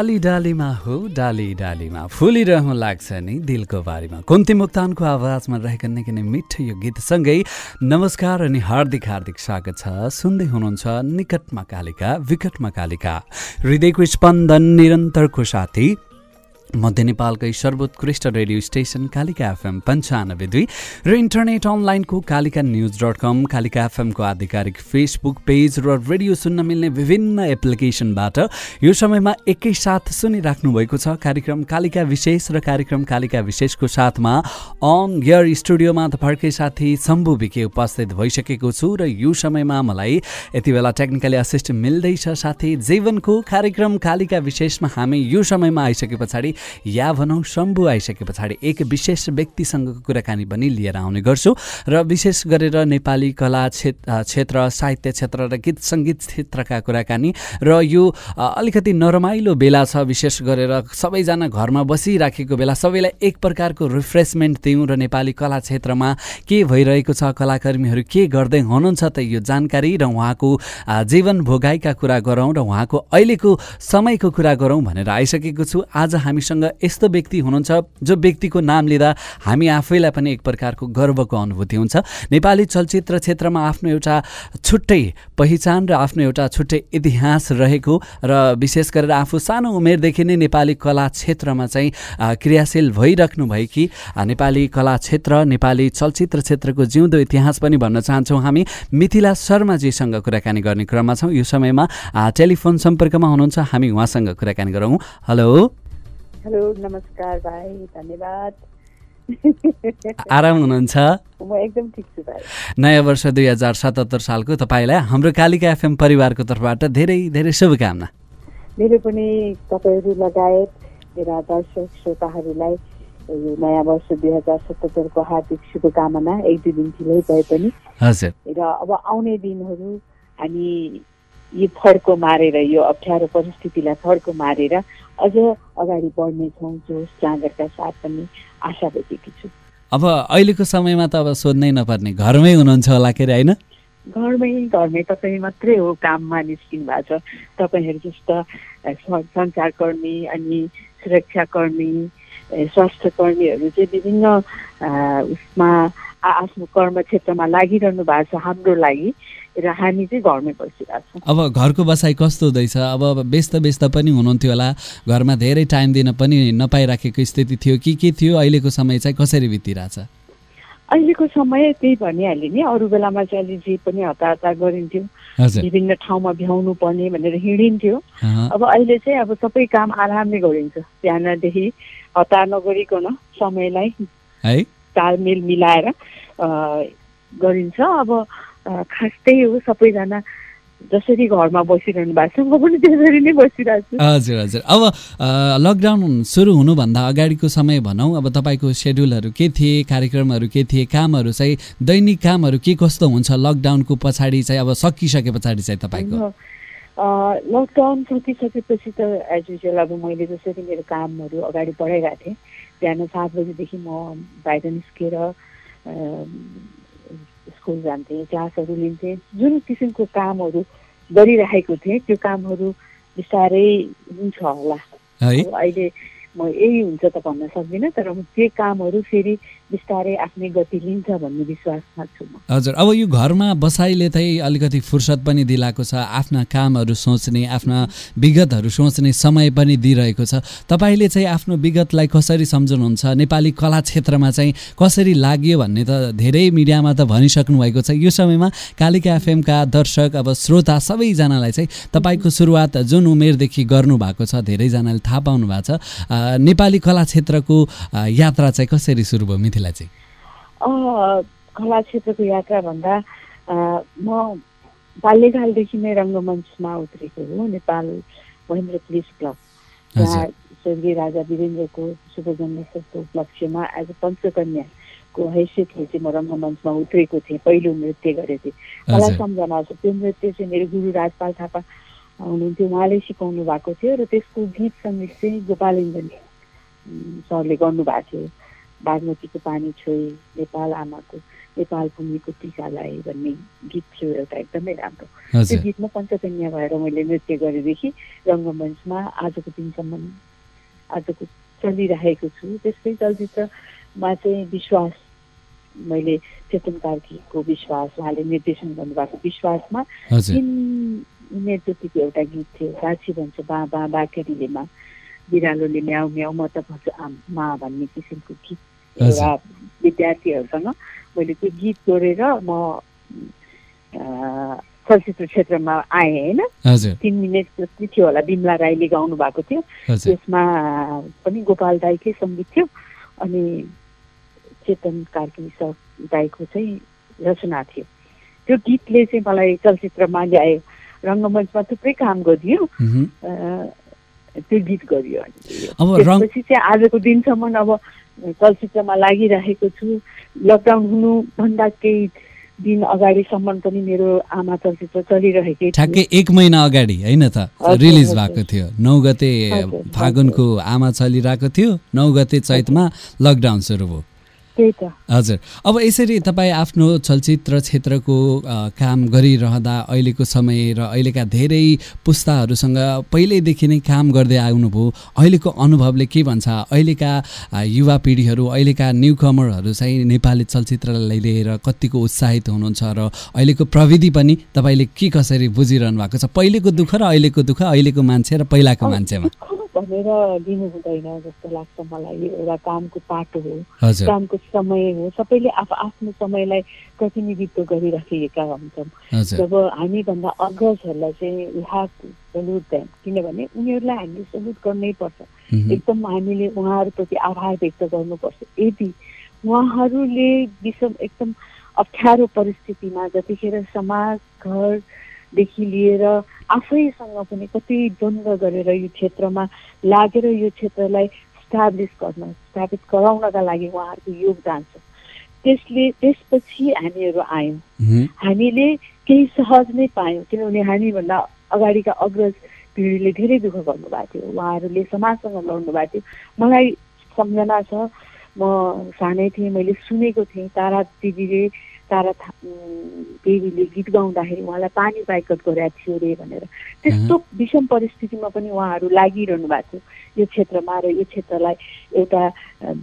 डाली डालीमा हो डाली डालीमा। फुलिरहँ लाग्छ नि दिलको बारीमा। कुन्ती मुक्तानको आवाजमा रहेको निकै नै मिठो यो गीतसँगै नमस्कार अनि हार्दिक हार्दिक स्वागत छ। सुन्दै हुनुहुन्छ निकटमा कालिका विकटमा कालिका। हृदयको स्पन्दन निरन्तरको साथी मध्य नेपालकै सर्वोत्कृष्ट रेडियो स्टेसन कालिका एफएम पन्चानब्बे दुई र इन्टरनेट अनलाइनको Kalika news dot com Kalika एफएमको आधिकारिक फेसबुक पेज र रेडियो सुन्न मिल्ने विभिन्न एप्लिकेसनबाट यो समयमा एकैसाथ सुनिराख्नु भएको छ। कार्यक्रम कालिका विशेष र कार्यक्रम कालिका विशेषको साथमा अन गियर स्टुडियोमा तपाईँकै साथी शम्भु विके उपस्थित भइसकेको छु र यो समयमा मलाई यति बेला टेक्निकली असिस्ट मिल्दैछ साथी। जीवनको कार्यक्रम कालिका विशेषमा हामी यो समयमा आइसके पछाडि या भनौँ शम्भु आइसके पछाडि एक विशेष व्यक्तिसँगको कुराकानी पनि लिएर आउने गर्छु। र विशेष गरेर नेपाली कला क्षेत्र साहित्य क्षेत्र र गीत सङ्गीत क्षेत्रका कुराकानी र यो अलिकति नरमाइलो बेला छ विशेष गरेर सबैजना घरमा बसिराखेको बेला सबैलाई एक प्रकारको रिफ्रेसमेन्ट दिउँ र नेपाली कला क्षेत्रमा के भइरहेको छ कलाकर्मीहरू के गर्दै हुनुहुन्छ त यो जानकारी र उहाँको जीवन भोगाइका कुरा गरौँ र उहाँको अहिलेको समयको कुरा गरौँ भनेर आइसकेको छु। आज हामी हामीसँग यस्तो व्यक्ति हुनुहुन्छ जो व्यक्तिको नाम लिँदा हामी आफैलाई पनि एक प्रकारको गर्वको अनुभूति हुन्छ। नेपाली चलचित्र क्षेत्रमा आफ्नो एउटा छुट्टै पहिचान र आफ्नो एउटा छुट्टै इतिहास रहेको र विशेष गरेर आफू सानो उमेरदेखि नै नेपाली कला क्षेत्रमा चाहिँ क्रियाशील भइराख्नु भएकी नेपाली कला क्षेत्र नेपाली चलचित्र क्षेत्रको जिउँदो इतिहास पनि भन्न चाहन्छौँ हामी। मिथिला शर्माजीसँग कुराकानी गर्ने क्रममा छौँ। यो समयमा टेलिफोन सम्पर्कमा हुनुहुन्छ। हामी उहाँसँग कुराकानी गरौँ। हेलो। हेलो नमस्कार भाइ धन्यवाद। आराम हुनुहुन्छ? म एकदम ठिक छु भाइ। नयाँ वर्ष दुई हजार सतहत्तर सालको तपाईँलाई हाम्रो कालिका एफएम परिवारको तर्फबाट धेरै धेरै शुभकामना। मेरो पनि तपाईँहरू लगायत मेरा दर्शक श्रोताहरूलाई यो नयाँ वर्ष दुई हजार सतहत्तरको हार्दिक शुभकामना एक दुई दिन ढिलै भए पनि। हजुर। र अब आउने दिनहरू हामी यो फड्को मारेर यो अप्ठ्यारो परिस्थितिलाई फड्को मारेर अझ अगाडि बढ्नेछौँ जोस जाँगरका साथ पनि आशा बोकेकी छु। अब अहिलेको समयमा त अब सोध्नै नपर्ने घरमै हुनुहुन्छ होला के अरे होइन? घरमै घरमै तपाईँ मात्रै हो काममा निस्किनु भएको छ। तपाईँहरू जस्ता सञ्चारकर्मी अनि सुरक्षाकर्मी स्वास्थ्य कर्मीहरू चाहिँ विभिन्न उसमा आफ्नो कर्म क्षेत्रमा लागिरहनु भएको छ हाम्रो लागि। र हामी चाहिँ घरमै बसिरहेको छौँ। अब घरको बसाइ कस्तो हुँदैछ? अब व्यस्त व्यस्त पनि हुनुहुन्थ्यो होला। घरमा धेरै टाइम दिन पनि नपाइराखेको स्थिति थियो। कि के थियो? अहिलेको समय चाहिँ कसरी बितिरहेछ? अहिलेको समय त्यही भनिहालेँ नि। अरू बेलामा चाहिँ अलि जे पनि हतार हतार गरिन्थ्यो विभिन्न ठाउँमा भ्याउनु पर्ने भनेर हिँडिन्थ्यो। अब अहिले चाहिँ अब सबै काम आरामले गरिन्छ। बिहानदेखि हतार नगरिकन समयलाई तालमेल मिलाएर गरिन्छ। अब खास त्यही हो सबैजना जसरी घरमा बसिरहनु भएको छ म पनि त्यसरी नै बसिरहेको छु। हजुर हजुर। अब लकडाउन सुरु हुनुभन्दा अगाडिको समय भनौँ अब तपाईँको सेड्युलहरू के थिए कार्यक्रमहरू के थिए कामहरू चाहिँ दैनिक कामहरू के कस्तो हुन्छ लकडाउनको पछाडि चाहिँ अब सकिसके पछाडि चाहिँ तपाईँको? लकडाउन सकिसकेपछि त एज युजल अब मैले जसरी मेरो कामहरू अगाडि बढाइरहेको थिएँ बिहान सात बजीदेखि म बाहिर निस्केर स्कुल जान्थेँ क्लासहरू लिन्थेँ। जुन किसिमको कामहरू गरिराखेको थिएँ त्यो कामहरू बिस्तारै हुन्छ होला। अहिले म यही हुन्छ त भन्न सक्दिनँ तर त्यो कामहरू फेरि बिस्तारै आफ्नै गति लिन्छ भन्ने विश्वासमा छु म। हजुर अब यो घरमा बसाइले चाहिँ अलिकति फुर्सद पनि दिलाएको छ आफ्ना कामहरू सोच्ने आफ्ना विगतहरू सोच्ने समय पनि दिइरहेको छ। तपाईँले चाहिँ आफ्नो विगतलाई कसरी सम्झनुहुन्छ? नेपाली कला क्षेत्रमा चाहिँ कसरी लाग्यो भन्ने त धेरै मिडियामा त भनिसक्नु भएको छ। यो समयमा कालिका एफएमका दर्शक अब श्रोता सबैजनालाई चाहिँ तपाईँको सुरुवात जुन उमेरदेखि गर्नुभएको छ धेरैजनाले थाहा पाउनु भएको छ। नेपाली कला क्षेत्रको यात्रा चाहिँ कसरी सुरु भयो चाहिँ? कला क्षेत्रको यात्रा भन्दा म बाल्यकालदेखि नै रङ्गमञ्चमा उत्रेको हो नेपाल महेन्द्र पुलिस क्लब। स्वर्गीय राजा वीरेन्द्रको शुभ जन्मोत्सवको उपलक्ष्यमा एज अ पञ्चकन्याको हैसियतले चाहिँ म रङ्गमञ्चमा उत्रेको थिएँ पहिलो नृत्य गरेको थिएँ। मलाई सम्झना छ। त्यो नृत्य चाहिँ मेरो गुरु राजपाल थापा हुनुहुन्थ्यो उहाँले सिकाउनु भएको थियो र त्यसको गीत सङ्गीत चाहिँ गोपाल इन्जन सरले गर्नुभएको थियो। बागमतीको पानी छोई नेपाल आमाको नेपाल भूमिको टिकालाई भन्ने गीत थियो एउटा एकदमै राम्रो। त्यो गीतमा पञ्चकन्या भएर मैले नृत्य गरेदेखि रङ्गमञ्चमा आजको दिनसम्म आजको चलिरहेको छु। त्यस्तै चलचित्रमा चाहिँ विश्वास मैले चेतन कार्कीको विश्वास उहाँले निर्देशन गर्नुभएको विश्वासमा तिन जतिको एउटा गीत थियो। साक्षी भन्छ बा बा बाकेरीलेमा बिरालोले म्याउ म्याउ म त भन्छु आमा भन्ने किसिमको गीत। एउटा विद्यार्थीहरूसँग मैले त्यो गीत जोडेर म चलचित्र क्षेत्रमा आएँ होइन? तिन मिनट जति थियो होला बिमला राईले गाउनु भएको थियो। त्यसमा पनि गोपाल दाईकै सङ्गीत थियो। अनि चेतन कार्की सर दाईको चाहिँ रचना थियो। त्यो गीतले चाहिँ मलाई चलचित्रमा ल्यायो। रङ्गमञ्चमा थुप्रै काम गरियो। त्यो गीत गरियो त्यसपछि चाहिँ आजको दिनसम्म अब चलचित्रमा लागिरहेको छु। लकडाउन हुनुभन्दा केही दिन अगाडिसम्म पनि मेरो आमा चलचित्र चलिरहेकै ठ्याक्कै एक महिना अगाडि होइन त? रिलिज भएको थियो। नौ गते फागुनको आमा चलिरहेको थियो। नौ गते चैतमा लकडाउन सुरु भयो। हजुर। अब यसरी तपाईँ आफ्नो चलचित्र क्षेत्रको काम गरिरहँदा अहिलेको समय र अहिलेका धेरै पुस्ताहरूसँग पहिल्यैदेखि नै काम गर्दै आउनुभयो। अहिलेको अनुभवले के भन्छ? अहिलेका युवा पिँढीहरू अहिलेका न्यु कमरहरू चाहिँ नेपाली चलचित्रलाई लिएर कतिको उत्साहित हुनुहुन्छ र अहिलेको प्रविधि पनि तपाईँले के कसरी बुझिरहनु भएको छ? पहिलेको दुःख र अहिलेको दुःख अहिलेको मान्छे र पहिलाको मान्छेमा। भनेर दिनु हुँदैन जस्तो लाग्छ मलाई एउटा कामको पाटो हो कामको समय हो। सबैले आफ आफ्नो समयलाई प्रतिनिधित्व गरिराखिएका हुन्छौँ जब हामीभन्दा अग्रजहरूलाई चाहिँ हेभ सल्युट देम किनभने उनीहरूलाई हामीले सल्युट गर्नै पर्छ। एकदम हामीले उहाँहरूप्रति आभार व्यक्त गर्नुपर्छ। यदि उहाँहरूले विषम एकदम अप्ठ्यारो परिस्थितिमा जतिखेर समाज घरदेखि लिएर आफैसँग पनि कति द्वन्द्व गरेर यो क्षेत्रमा लागेर यो क्षेत्रलाई स्टाब्लिस गर्न स्थापित गराउनका लागि उहाँहरूको योगदान छ। त्यसले त्यसपछि हामीहरू आयौँ। हामीले केही सहज नै पायौँ किनभने हामीभन्दा अगाडिका अग्रज पिँढीले धेरै दुःख गर्नुभएको थियो। उहाँहरूले समाजसँग लड्नु भएको थियो। मलाई सम्झना छ म सानै थिएँ मैले सुनेको थिएँ तारा दिदीले तारा देवीले गीत गाउँदाखेरि उहाँलाई पानी बाइकट गरेको थियो अरे भनेर। त्यस्तो विषम परिस्थितिमा पनि उहाँहरू लागिरहनु भएको थियो। यो क्षेत्रमा र यो क्षेत्रलाई एउटा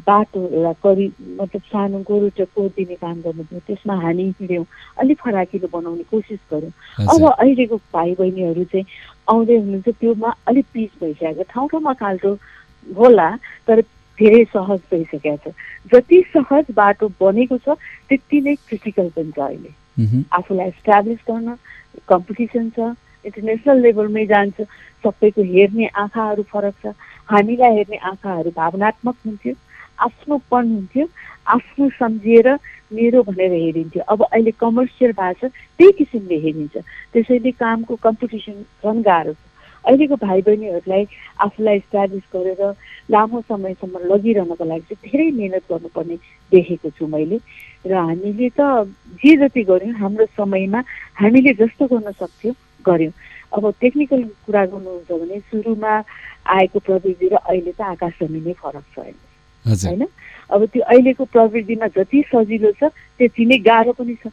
बाटो एउटा करि मतलब सानो गोरुटो कोरिदिने काम गर्नुभयो त्यसमा हामी हिँड्यौँ। अलिक फराकिलो बनाउने कोसिस गऱ्यौँ। अब अहिलेको भाइ बहिनीहरू चाहिँ आउँदै हुनुहुन्छ। त्योमा अलिक पिच भइसकेको। ठाउँ ठाउँमा खाल्टो होला तर धेरै सहज भइसकेको छ। जति सहज बाटो बनेको छ त्यति नै क्रिटिकल पनि छ अहिले। आफूलाई इस्टाब्लिस गर्न कम्पिटिसन छ इन्टरनेसनल लेभलमै जान्छ सबैको हेर्ने आँखाहरू फरक छ हामीलाई हेर्ने आँखाहरू भावनात्मक हुन्थ्यो आफ्नोपन हुन्थ्यो आफ्नो सम्झिएर मेरो भनेर हेरिन्थ्यो। अब अहिले कमर्सियल भएको छ त्यही किसिमले हेरिन्छ। त्यसैले कामको कम्पिटिसन झन् गाह्रो छ। अहिलेको भाइ बहिनीहरूलाई आफूलाई इस्टाब्लिस गरेर लामो समयसम्म लगिरहनको लागि चाहिँ धेरै मिहिनेत गर्नुपर्ने देखेको छु मैले। र हामीले त जे जति गऱ्यौँ हाम्रो समयमा हामीले जस्तो गर्न सक्थ्यौँ गऱ्यौँ अब टेक्निकल कुरा गर्नुहुन्छ भने सुरुमा आएको प्रविधि र अहिले त आकाश जमिनै फरक छ होइन? अब त्यो अहिलेको प्रविधिमा जति सजिलो छ त्यति नै गाह्रो पनि छ।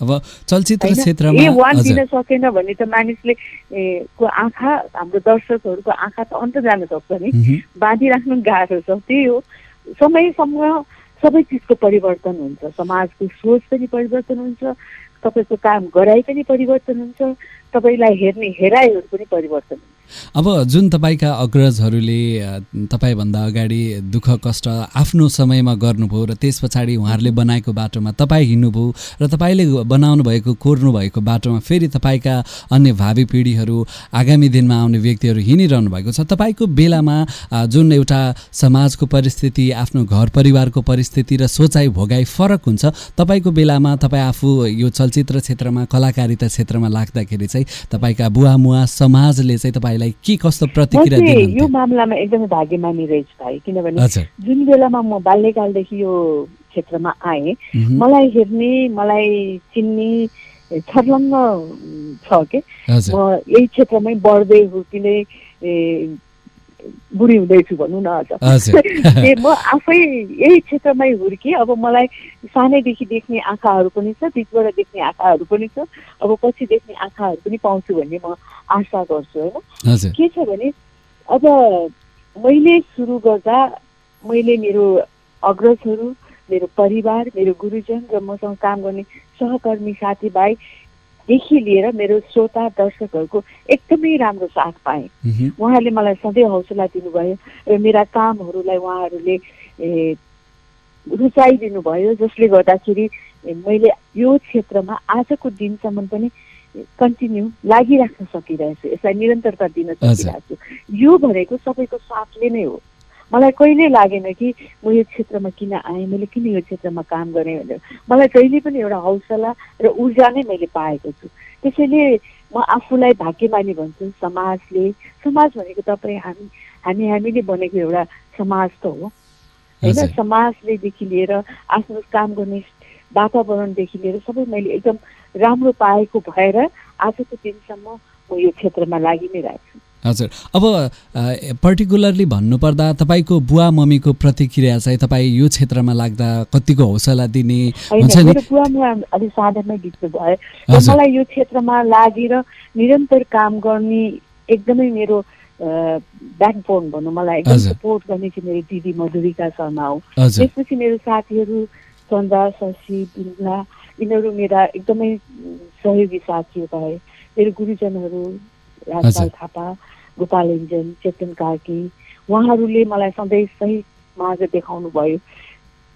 अब चलचित्र क्षेत्रमा वान दिन सकेन भने त मानिसले को आँखा हाम्रो दर्शकहरूको आँखा त अन्त जान सक्छ नि। बाँधिराख्नु गाह्रो छ त्यही हो। समयसँग सबै चिजको परिवर्तन हुन्छ। समाजको सोच पनि परिवर्तन हुन्छ। तपाईँको काम गराइ पनि परिवर्तन हुन्छ। तपाईँलाई हेर्ने हेराइहरू पनि परिवर्तन हुन्छ। अब जुन तपाईँका अग्रजहरूले तपाईँभन्दा अगाडि दुःख कष्ट आफ्नो समयमा गर्नुभयो र त्यस पछाडि उहाँहरूले बनाएको बाटोमा तपाईँ हिँड्नुभयो र तपाईँले बनाउनु भएको कोर्नु भएको बाटोमा फेरि तपाईँका अन्य भावी पिँढीहरू आगामी दिनमा आउने व्यक्तिहरू हिँडिरहनु भएको छ। तपाईँको बेलामा जुन एउटा समाजको परिस्थिति आफ्नो घर परिवारको परिस्थिति र सोचाइ भोगाइ फरक हुन्छ तपाईँको बेलामा तपाईँ आफू यो चलचित्र क्षेत्रमा कलाकारिता क्षेत्रमा लाग्दाखेरि चाहिँ तपाईँका बुवा मुवा समाजले चाहिँ तपाईँलाई तपाईँलाई के कस्तो प्रतिक्रिया यो मामलामा एकदमै भाग्यमानी रहेछ भाइ किनभने जुन बेलामा म बाल्यकालदेखि यो क्षेत्रमा आएँ मलाई हेर्ने मलाई चिन्ने छर्लङ्ग छ के? म यही क्षेत्रमै बढ्दै हुर्किँदै बुढी हुँदैछु भनौँ न अझ म आफै यही क्षेत्रमै हुर्केँ अब मलाई सानैदेखि देख्ने आँखाहरू पनि छ बिचबाट देख्ने आँखाहरू पनि छ अब पछि देख्ने आँखाहरू पनि पाउँछु भन्ने म आशा गर्छु होइन? के छ भने अब मैले सुरु गर्दा मैले मेरो अग्रजहरू मेरो परिवार मेरो गुरुजन र मसँग काम गर्ने सहकर्मी साथीभाइ देखि लिएर मेरो श्रोता दर्शकहरूको एकदमै राम्रो साथ पाएँ। उहाँहरूले मलाई सधैँ हौसला दिनुभयो र मेरा कामहरूलाई उहाँहरूले रुचाइदिनु भयो जसले गर्दाखेरि मैले यो क्षेत्रमा आजको दिनसम्म पनि कन्टिन्यू लागिराख्न सकिरहेछु यसलाई निरन्तरता दिन सकिरहेको छु यो भनेको सबैको साथले नै हो। मलाई कहिल्यै लागेन कि म यो क्षेत्रमा किन आएँ मैले किन यो क्षेत्रमा काम गरेँ भनेर। मलाई जहिले पनि एउटा हौसला र ऊर्जा नै मैले पाएको छु। त्यसैले म आफूलाई भाग्यमानी भन्छु समाजले समाज भनेको तपाईँ हामी हामी हामीले बनेको एउटा समाज त हो। होइन समाजलेदेखि लिएर आफ्नो काम गर्ने वातावरणदेखि लिएर सबै मैले एकदम राम्रो पाएको भएर आजको दिनसम्म म यो क्षेत्रमा लागि नै रहेको छु हजुर। अब पर्टिकुलरली भन्नुपर्दा तपाईँको बुवा मम्मीको प्रतिक्रिया चाहिँ तपाईँ यो क्षेत्रमा लाग्दा कतिको हौसला दिने हुन्छ नि? बुवा अलिक साधनमै बित्नु भयो मलाई यो क्षेत्रमा लागेर निरन्तर काम गर्ने एकदमै मेरो ब्याकबोन भनौँ मलाई एकदम सपोर्ट गर्ने चाहिँ मेरो दिदी मधुरिका शर्मा हो। त्यसपछि मेरो साथीहरू चन्दा शशी बिन्दा यिनीहरू मेरा एकदमै सहयोगी साथीहरू भए। मेरो गुरुजनहरू राजपाल थापा गोपाल इन्जन चेतन कार्की उहाँहरूले मलाई सधैँ सही मार्ग देखाउनु भयो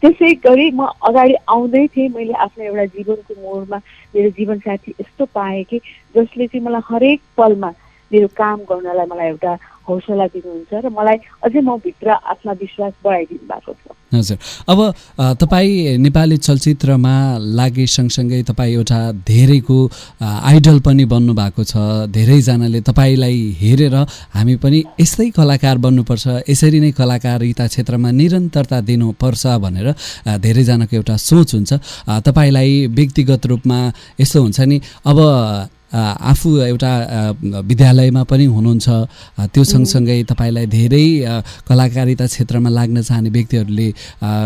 त्यसै गरी म अगाडि आउँदै थिएँ। मैले आफ्नो एउटा जीवनको मोडमा मेरो जीवनसाथी यस्तो पाएँ कि जसले चाहिँ मलाई हरेक पलमा मेरो काम गर्नलाई मलाई एउटा हौसला दिनुहुन्छ र मलाई अझै म भित्र आत्मविश्वास बढाइदिनु भएको छ। हजुर। अब तपाईँ नेपाली चलचित्रमा लागे सँगसँगै तपाईँ एउटा धेरैको आइडल पनि बन्नु भएको छ। धेरैजनाले तपाईँलाई हेरेर हामी पनि यस्तै कलाकार बन्नुपर्छ यसरी नै कलाकारिता क्षेत्रमा निरन्तरता दिनुपर्छ भनेर धेरैजनाको एउटा सोच हुन्छ। तपाईँलाई व्यक्तिगत रूपमा यस्तो हुन्छ नि अब आफू एउटा विद्यालयमा पनि हुनुहुन्छ। त्यो सँगसँगै तपाईँलाई धेरै कलाकारिता क्षेत्रमा लाग्न चाहने व्यक्तिहरूले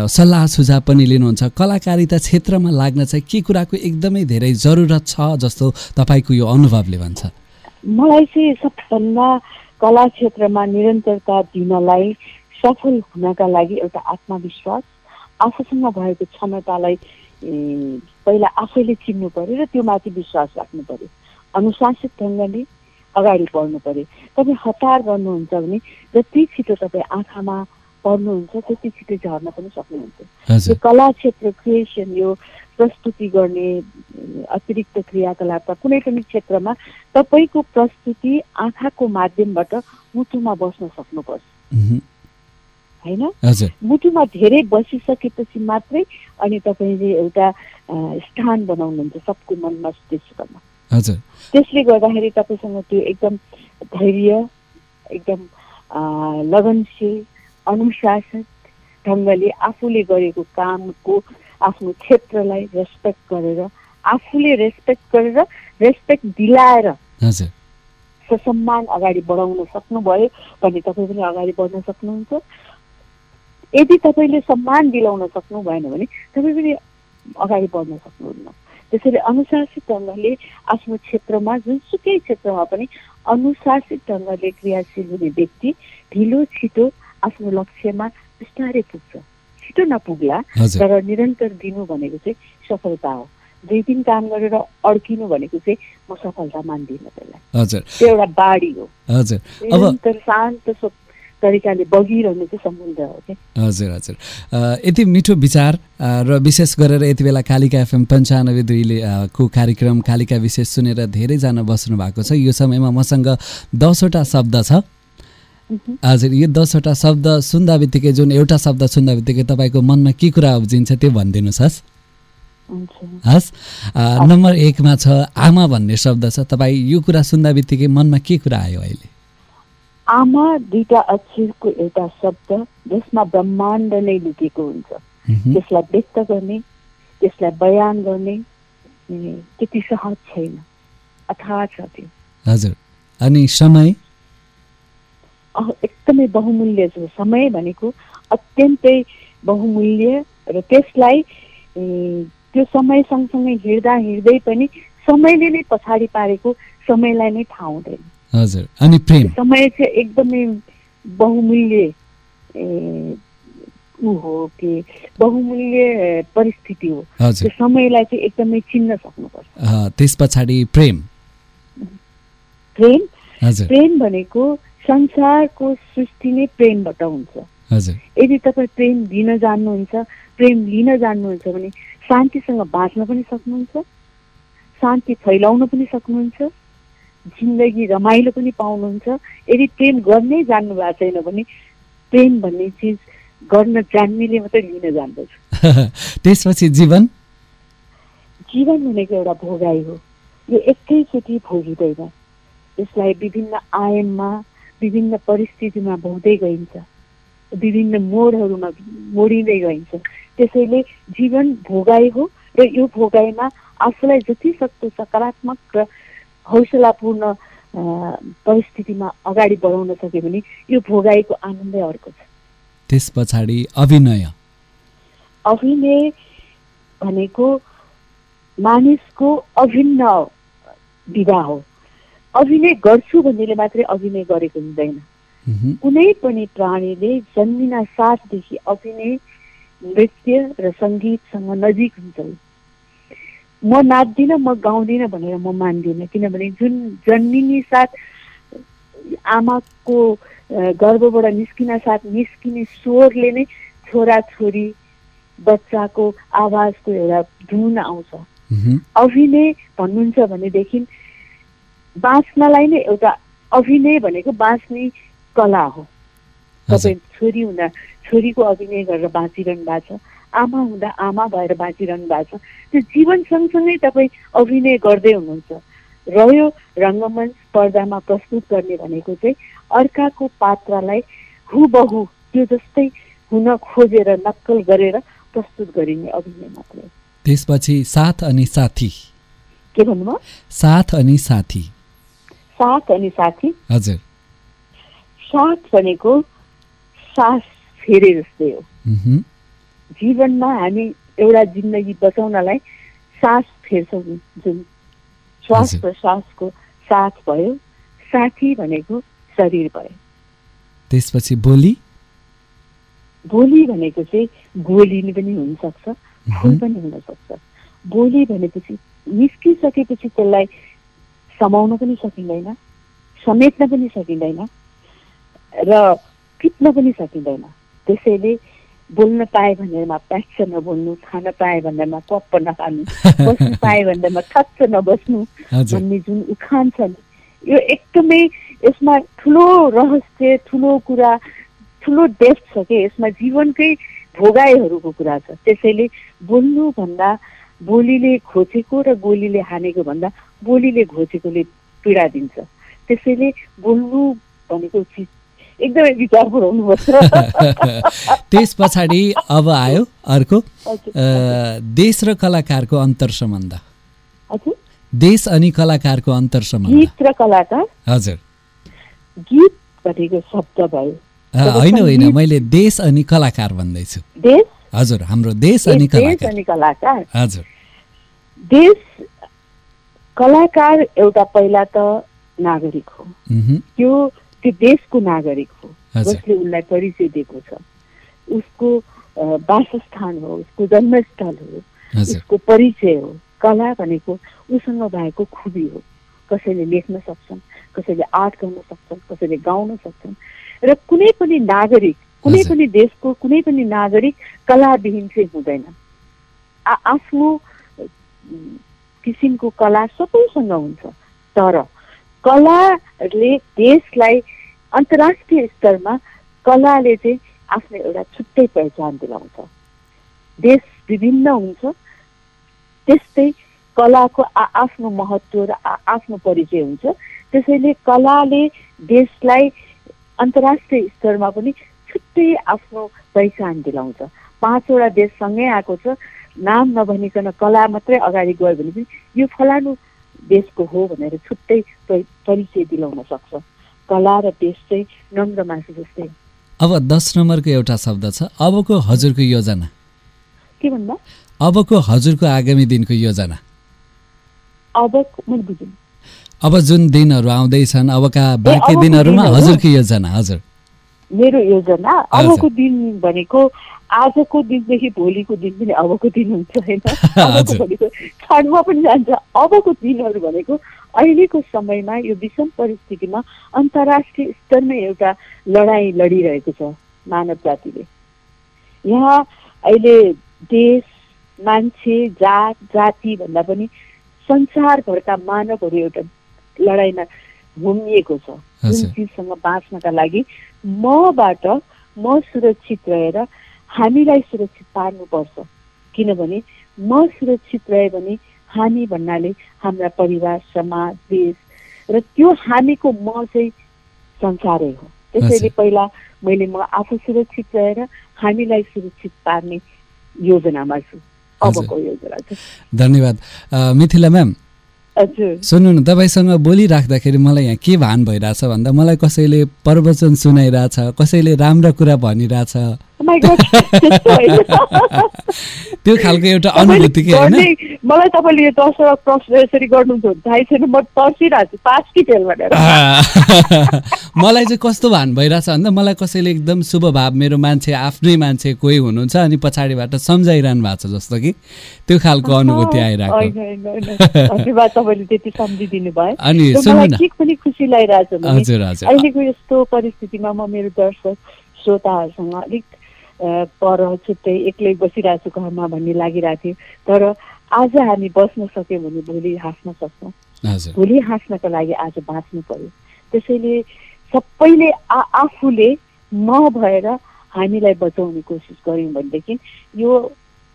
सल्लाह सुझाव पनि लिनुहुन्छ। कलाकारिता क्षेत्रमा लाग्न चाहिँ के कुराको एकदमै धेरै जरुरत छ जस्तो तपाईँको यो अनुभवले भन्छ? मलाई चाहिँ सबभन्दा कला क्षेत्रमा निरन्तरता दिनलाई सफल हुनका लागि एउटा आत्मविश्वास आफूसँग भएको क्षमतालाई पहिला आफैले चिन्नु पर्यो र त्यो माथि विश्वास राख्नु पर्यो। अनुशासित ढङ्गले अगाडि बढ्नु पर्यो। तपाईँ हतार गर्नुहुन्छ भने जति छिटो तपाईँ आँखामा पढ्नुहुन्छ त्यति छिटो झर्न पनि सक्नुहुन्छ। यो कला क्षेत्र क्रिएसन यो प्रस्तुति गर्ने अतिरिक्त क्रियाकलापका कुनै पनि क्षेत्रमा तपाईँको प्रस्तुति आँखाको माध्यमबाट मुटुमा बस्न सक्नुपर्छ। होइन? मुटुमा धेरै बसिसकेपछि मात्रै अनि तपाईँले एउटा स्थान बनाउनुहुन्छ सबको मन मस्तिष्कमा हजुर। त्यसले गर्दाखेरि तपाईँसँग त्यो एकदम धैर्य एकदम लगनशील अनुशासित ढङ्गले आफूले गरेको कामको आफ्नो क्षेत्रलाई रेस्पेक्ट गरेर आफूले रेस्पेक्ट गरेर रेस्पेक्ट दिलाएर ससम्मान अगाडि बढाउन सक्नुभयो भने तपाईँ पनि अगाडि बढ्न सक्नुहुन्छ। यदि तपाईँले सम्मान दिलाउन सक्नु भएन भने तपाईँ पनि अगाडि बढ्न सक्नुहुन्न। त्यसैले अनुशासित ढङ्गले आफ्नो क्षेत्रमा जुनसुकै क्षेत्रमा पनि अनुशासित ढङ्गले क्रियाशील हुने व्यक्ति ढिलो छिटो आफ्नो लक्ष्यमा बिस्तारै पुग्छ। छिटो नपुग्ला तर निरन्तर दिनु भनेको चाहिँ सफलता हो। दुई दिन काम गरेर अड्किनु भनेको चाहिँ म सफलता मान्दिनँ त्यसलाई। त्यो एउटा बाढी हो। निरन्तर शान्त तरिकाले बगिरहनु चाहिँ समुद्र हो कि हजुर हजुर। यति मिठो विचार र विशेष गरेर यति बेला कालिका एफएम पन्चानब्बे दुईले को कार्यक्रम कालिका विशेष सुनेर धेरैजना बस्नु भएको छ। यो समयमा मसँग दसवटा शब्द छ। हजुर यो दसवटा शब्द सुन्दा बित्तिकै जुन एउटा शब्द सुन्दा बित्तिकै तपाईँको मनमा के कुरा उब्जिन्छ त्यो भनिदिनुहोस् हस्। हस् नम्बर एकमा छ आमा भन्ने शब्द छ। तपाईँ यो कुरा सुन्दा बित्तिकै मनमा के कुरा आयो अहिले? आमा दुईटा अक्षरको एउटा शब्द जसमा ब्रह्माण्ड नै लुकेको हुन्छ। त्यसलाई व्यक्त गर्ने त्यसलाई बयान गर्ने त्यति सहज छैन। अथाह छ त्यो। हजुर। अनि समय? एकदमै बहुमूल्य छ। समय भनेको अत्यन्तै बहुमूल्य र त्यसलाई त्यो समय सँगसँगै हिँड्दा हिँड्दै पनि समयले नै पछाडि पारेको समयलाई नै थाहा हुँदैन हजुर अनि प्रेम? समय चाहिँ एकदमै बहुमूल्य ऊ हो कि बहुमूल्य परिस्थिति हो। त्यो समयलाई चाहिँ एकदमै चिन्न सक्नुपर्छ। त्यस पछाडि प्रेम? प्रेम? प्रेम भनेको संसारको सृष्टि नै प्रेमबाट हुन्छ। यदि तपाईँ प्रेम दिन जान्नुहुन्छ प्रेम लिन जान्नुहुन्छ भने शान्तिसँग बाँच्न पनि सक्नुहुन्छ शान्ति फैलाउन पनि सक्नुहुन्छ। जिन्दगी रमाइलो पनि पाउनुहुन्छ। यदि प्रेम गर्नै जान्नु भएको छैन भने प्रेम भन्ने चिज गर्न जान्नेले मात्रै लिन जान्दछ। त्यसपछि जीवन? जीवन भनेको एउटा भोगाइ हो। यो एकैचोटि भोगिँदैन। यसलाई विभिन्न आयाममा विभिन्न परिस्थितिमा भोग्दै गइन्छ। विभिन्न मोडहरूमा मोडिँदै गइन्छ। त्यसैले जीवन भोगाइ हो र यो भोगाइमा आफूलाई जति सक्दो सकारात्मक र हौसलापूर्ण परिस्थितिमा अगाडि बढाउन सक्यो भने यो भोगाइको आनन्दै अर्को छ। त्यस पछाडि अभिनय। अभिनय भनेको मानिसको अभिन्न विधा हो। अभिनय गर्छु भन्नेले मात्रै अभिनय गरेको हुँदैन। कुनै पनि प्राणीले जन्मिन साथदेखि अभिनय नृत्य र सङ्गीतसँग नजिक हुन्छ। म नाच्दिनँ म गाउँदिनँ भनेर म मान्दिनँ। किनभने जुन जन्मिने साथ आमाको अ, गर्भबाट निस्किन साथ निस्किने स्वरले नै छोराछोरी बच्चाको आवाजको एउटा धुन आउँछ। अभिनय भन्नुहुन्छ भनेदेखि बाँच्नलाई नै एउटा अभिनय भनेको बाँच्ने कला हो। तपाईँ छोरी हुँदा छोरीको अभिनय गरेर बाँचिरहनु भएको छ। आमा हुँदा आमा भएर बाँचिरहनु भएको छ। त्यो जीवन सँगसँगै तपाईँ अभिनय गर्दै हुनुहुन्छ। रह्यो रङ्गमञ्च पर्दामा प्रस्तुत गर्ने भनेको चाहिँ अर्काको पात्रलाई हुबहु त्यो जस्तै हुन खोजेर नक्कल गरेर प्रस्तुत गरिने अभिनय मात्रै हो। त्यसपछि साथ अनि साथी। के भन्नुभयो साथ अनि साथी। साथ अनि साथी? हजुर। साथ भनेको सास फेरे जस्तै हो। जीवनमा हामी एउटा जिन्दगी बचाउनलाई सास फेर्छौँ जुन श्वास। प्रश्वासको साथ भयो साथी भनेको शरीर भयो। त्यसपछि बोली? बोली भनेको चाहिँ गोली पनि हुनसक्छ फुल पनि हुनसक्छ। बोली भनेपछि निस्किसकेपछि त्यसलाई समाउन पनि सकिँदैन समेट्न पनि सकिँदैन र टिप्न पनि सकिँदैन। त्यसैले बोल्न पाए भनेरमा प्याक्स नबोल्नु खान पाए भन्दामा पप्प नखानु बस्नु पाए भन्दामा थच्च नबस्नु भन्ने जुन उखान छ नि यो एकदमै यसमा ठुलो रहस्य ठुलो कुरा ठुलो डेप्थ छ के यसमा जीवनकै भोगाइहरूको कुरा छ। त्यसैले बोल्नुभन्दा बोलीले खोजेको र गोलीले हानेको भन्दा बोलीले घोचेकोले पीडा दिन्छ। त्यसैले बोल्नु भनेको चिज एकदमै विचार पुऱ्याउनुपर्छ त्यस पछाडि अब आयो अर्को। देश र कलाकारको अन्तर सम्बन्ध। देश अनि कलाकारको अन्तर सम्बन्ध। गीत र कलाकार। हजुर। गीत भनेको शब्द भयो। होइन होइन मैले देश अनि कलाकार भन्दैछु। देश? हजुर हाम्रो देश अनि कलाकार। हजुर। देश कलाकार एउटा पहिला त नागरिक हो। त्यो त्यो देशको नागरिक हो। जसले उसलाई परिचय दिएको छ। उसको वासस्थान हो उसको जन्मस्थल हो उसको परिचय हो कला भनेको उसँग भएको खुबी हो। कसैले लेख्न सक्छन् कसैले आर्ट गर्न सक्छन् कसैले गाउन सक्छन्। र कुनै पनि नागरिक कुनै। पनि देशको कुनै पनि नागरिक कलाविहीन चाहिँ हुँदैन। आ आफ्नो किसिमको कला सबैसँग हुन्छ। तर कलाले देशलाई अन्तर्राष्ट्रिय स्तरमा कलाले चाहिँ आफ्नो एउटा छुट्टै पहिचान दिलाउँछ। देश विभिन्न हुन्छ। त्यस्तै कलाको आफ्नो महत्त्व र आफ्नो परिचय हुन्छ। त्यसैले कलाले देशलाई अन्तर्राष्ट्रिय स्तरमा पनि छुट्टै आफ्नो पहिचान दिलाउँछ। पाँचवटा देश सँगै आएको छ। नाम नभनिकन कला मात्रै अगाडि गयो भने पनि यो फलानु देशको हो भनेर छुट्टै परि- परिचय दिलाउन सक्छ। कला र देश चाहिँ नम्र मासु जस्तै। अब दस नम्बरको एउटा शब्द छ अबको हजुरको योजना। के भन्दा अबको हजुरको आगामी दिनको योजना। अब मैले बुझेँ अब जुन दिनहरू आउँदैछन् अबका बाँकी दिनहरूमा दिनहरू? हजुरको योजना हजुर। मेरो योजना। अबको दिन भनेको आजको दिनदेखि भोलिको दिन पनि अबको दिन हुन्छ होइन? अबको। भनेको क्षणमा पनि जान्छ। अबको दिनहरू भनेको अहिलेको समयमा यो विषम परिस्थितिमा अन्तर्राष्ट्रिय स्तरमा एउटा लडाइँ लडिरहेको छ मानव जातिले। यहाँ अहिले देश मान्छे जात जाति भन्दा पनि संसारभरका मानवहरू एउटा लडाइँमा घुमिएको छ। जुन चिजसँग बाँच्नका लागि मबाट म सुरक्षित रहेर हामीलाई सुरक्षित पार्नुपर्छ। किनभने म सुरक्षित रहे भने हामी भन्नाले हाम्रा परिवार समाज देश र त्यो हामीको म चाहिँ संसारै हो। त्यसैले। पहिला मैले म आफू सुरक्षित रहेर हामीलाई सुरक्षित पार्ने योजनामा छु। अबको योजना धन्यवाद। मिथिला म्याम सुन्नु न तपाईँसँग बोलिराख्दाखेरि मलाई यहाँ के भान भइरहेछ भन्दा मलाई कसैले प्रवचन सुनाइरहेछ कसैले राम्रा कुरा भनिरहेछ। Oh। त्यो खालको एउटा अनुभूति के होइन? मलाई तपाईँले यो दसवटा प्रश्न यसरी गर्नुहुन्छ थाहै छैन म पर्सिरहेको छु। पास कि फेल भनेर। मलाई चाहिँ कस्तो भान भइरहेछ भन्दा मलाई कसैले एकदम शुभ भाव मेरो मान्छे आफ्नै मान्छे कोही हुनुहुन्छ अनि पछाडिबाट सम्झाइरहनु भएको छ जस्तो कि त्यो खालको अनुभूति आइरहेको। धन्यवाद तपाईँले त्यति सम्झिदिनु भयो। अनि के पनि खुसी भने हजुर हजुर। अहिलेको यस्तो परिस्थितिमा म मेरो दर्शक श्रोताहरूसँग अलिक पर छुट्टै एक्लै बसिरहेको छु घरमा भन्ने लागिरहेको थियो। तर आज हामी बस्न सक्यौँ भने भोलि हाँस्न सक्छौँ। भोलि हाँस्नको लागि आज बाँच्नु पर्यो। त्यसैले सबैले आ आफूले म भएर हामीलाई बचाउने कोसिस गऱ्यौँ भनेदेखि यो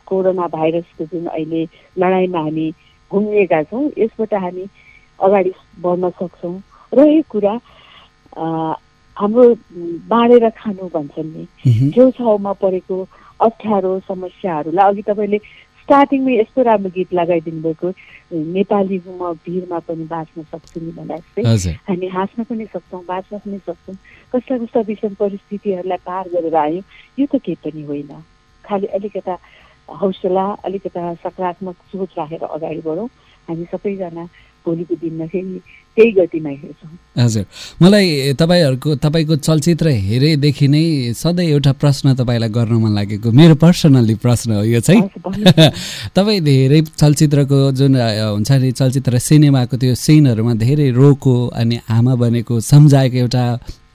कोरोना भाइरसको जुन अहिले लडाइँमा हामी घुमिएका छौँ यसबाट हामी अगाडि बढ्न सक्छौँ। र यो कुरा हाम्रो बाँडेर खानु भन्छन् नि। छेउछाउमा परेको अप्ठ्यारो समस्याहरूलाई अघि तपाईँले स्टार्टिङमै यस्तो राम्रो गीत लगाइदिनु भएको नेपाली म भिरमा पनि बाँच्न सक्छु नि भन्दा जस्तै। हामी हाँस्न पनि सक्छौँ बाँच्न पनि सक्छौँ। कस्ता कस्ता विषम परिस्थितिहरूलाई पार गरेर आयौँ यो त केही पनि होइन। खालि अलिकता हौसला अलिकता सकारात्मक सोच राखेर अगाडि बढौँ। हामी सबैजना भोलिको दिनमा फेरि त्यही गतिमा हेर्छौँ। हजुर। मलाई तपाईँहरूको तपाईँको चलचित्र हेरेदेखि नै सधैँ एउटा प्रश्न तपाईँलाई गर्न मन लागेको मेरो पर्सनल्ली प्रश्न हो यो चाहिँ। तपाईँ धेरै चलचित्रको जुन हुन्छ नि चलचित्र सिनेमाको त्यो सिनहरूमा धेरै रोको अनि आमा बनेको सम्झाएको एउटा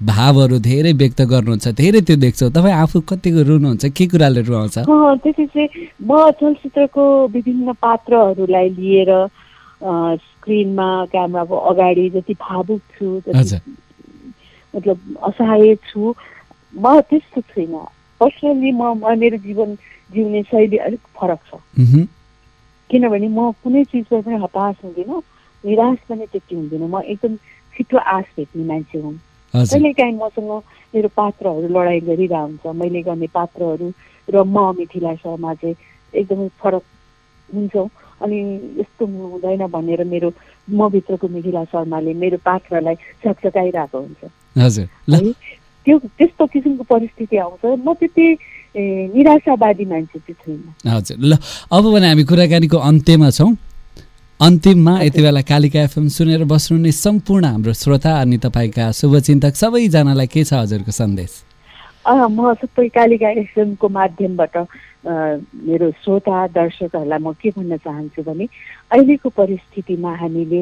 भावहरू धेरै व्यक्त गर्नुहुन्छ धेरै त्यो देख्छौँ। तपाईँ आफू कतिको रुनुहुन्छ के कुराले रुवाउँछ? अँ, त्यसै चाहिँ म चलचित्रको विभिन्न पात्रहरूलाई लिएर स्क्रिनमा क्यामेराको अगाडि जति भावुक छु। जति मतलब असहाय छु म त्यस्तो छुइनँ। पर्सनल्ली म मेरो जीवन जिउने शैली अलिक फरक छ। किनभने म कुनै चिजमा पनि हताश हुँदिनँ निराश पनि त्यति हुँदिनँ। म एकदम छिटो आश भेट्ने मान्छे हुँ। हजुर। कहिलेकाहीँ मसँग मेरो पात्रहरू लडाइँ गरिरहेको हुन्छ। मैले गर्ने पात्रहरू र म मिथिला शर्मा चाहिँ एकदमै फरक हुन्छौँ। अनि यस्तो हुँदैन भनेर मेरो म भित्रको मिथिला शर्माले मेरो पात्रलाई छकछकाइरहेको हुन्छ। है त्यो त्यस्तो किसिमको परिस्थिति आउँछ। म त्यति निराशावादी मान्छे चाहिँ छुइनँ। हजुर। ल अब भने हामी कुराकानीको अन्त्यमा छौँ। अन्तिममा यति बेला कालिका एफएम सुनेर बस्नुहुने सम्पूर्ण हाम्रो श्रोता अनि तपाईँका शुभचिन्तक सबैजनालाई के छ हजुरको सन्देश? म सबै कालिका एफएमको माध्यमबाट मेरो श्रोता दर्शकहरूलाई म के भन्न चाहन्छु भने अहिलेको परिस्थितिमा हामीले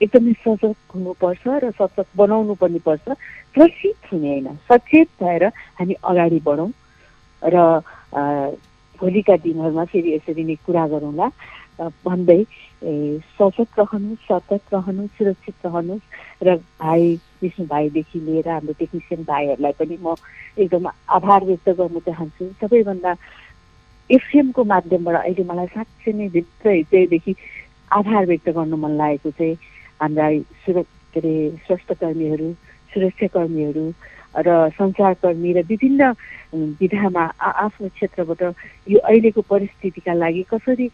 एकदमै सजग हुनुपर्छ र सचेत बनाउनु पनि पर्छ। त्रसित हुने होइन सचेत भएर हामी अगाडि बढौँ र भोलिका दिनहरूमा फेरि यसरी नै कुरा गरौँला। भन्दै सचेत रहनुहोस् सतर्क रहनुहोस् सुरक्षित रहनुहोस् र भाइ विष्णु भाइदेखि लिएर हाम्रो टेक्निसियन भाइहरूलाई पनि म एकदम आभार व्यक्त गर्न चाहन्छु। सबैभन्दा एफएमको माध्यमबाट अहिले मलाई साँच्चै नै भित्र हृदयदेखि आभार व्यक्त गर्नु मन लागेको चाहिँ हाम्रा सुर के अरे स्वास्थ्यकर्मीहरू सुरक्षाकर्मीहरू र सञ्चारकर्मी र विभिन्न विधामा आफ्नो क्षेत्रबाट यो अहिलेको परिस्थितिका लागि कसरी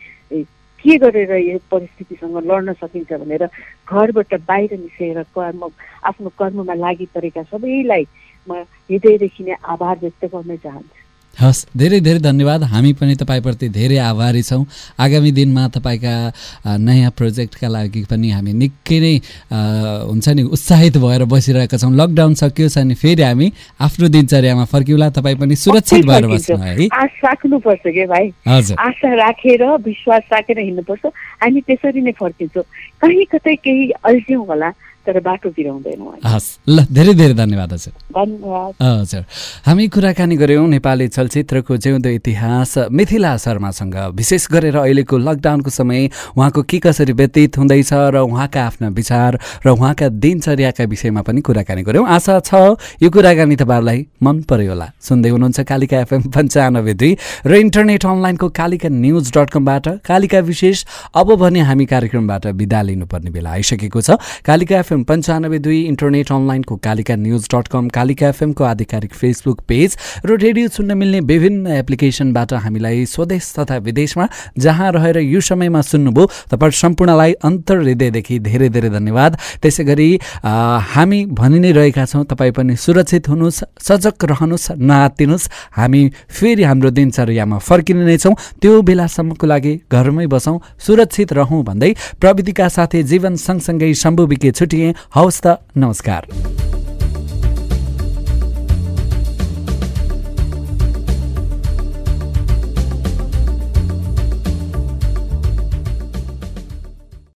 के गरेर यो परिस्थितिसँग लड्न सकिन्छ भनेर घरबाट बाहिर निस्केर कर्म आफ्नो कर्ममा लागि परेका सबैलाई म हृदयदेखि नै आभार व्यक्त गर्न चाहन्छु। हस् धेरै धेरै धन्यवाद। हामी पनि तपाईँप्रति धेरै आभारी छौँ। आगामी दिनमा तपाईँका नयाँ प्रोजेक्टका लागि पनि हामी निकै नै हुन्छ नि उत्साहित भएर बसिरहेका छौँ। लकडाउन सकियोस् अनि फेरि हामी आफ्नो दिनचर्यामा फर्किउँला। तपाईँ पनि सुरक्षित भएर बस्नु है। आश राख्नुपर्छ कि भाइ? हजुर। आशा राखेर विश्वास राखेर हिँड्नुपर्छ। हामी त्यसरी नै फर्किन्छौँ। कहीँ कतै केही अल्झ्यौँ होला। तर बाटोतिर हुँदैन हस् ल धेरै धेरै धन्यवाद हजुर। हजुर। हामी कुराकानी गऱ्यौँ नेपाली चलचित्रको जिउँदो इतिहास मिथिला शर्मासँग। विशेष गरेर अहिलेको लकडाउनको समय उहाँको के कसरी व्यतीत हुँदैछ र उहाँका आफ्ना विचार र उहाँका दिनचर्याका विषयमा पनि कुराकानी गऱ्यौँ। आशा छ यो कुराकानी तपाईँहरूलाई मन पर्यो होला। सुन्दै हुनुहुन्छ कालिका एफएम पन्चानब्बे दुई र इन्टरनेट अनलाइनको Kalika news dot com. Kalika विशेष अब भने हामी कार्यक्रमबाट बिदा लिनुपर्ने बेला आइसकेको छ। कालिका एफएम पन्चानब्बे दुई इन्टरनेट अनलाइनको Kalika news dot com Kalika एफएमको आधिकारिक फेसबुक पेज र रेडियो सुन्न मिल्ने विभिन्न एप्लिकेसनबाट हामीलाई स्वदेश तथा विदेशमा जहाँ रहेर यो समयमा सुन्नुभयो तपाईँ सम्पूर्णलाई अन्तर हृदयदेखि धेरै धेरै धन्यवाद। त्यसै गरी हामी भनि नै रहेका छौँ तपाईँ पनि सुरक्षित हुनुहोस् सजग रहनुहोस् नआत्तिनुहोस् हामी फेरि हाम्रो दिनचर्यामा फर्किने नै छौँ। त्यो बेलासम्मको लागि घरमै बसौँ सुरक्षित रहौँ भन्दै प्रविधिका साथै जीवन सँगसँगै शम्भु विके हवस् त नमस्कार।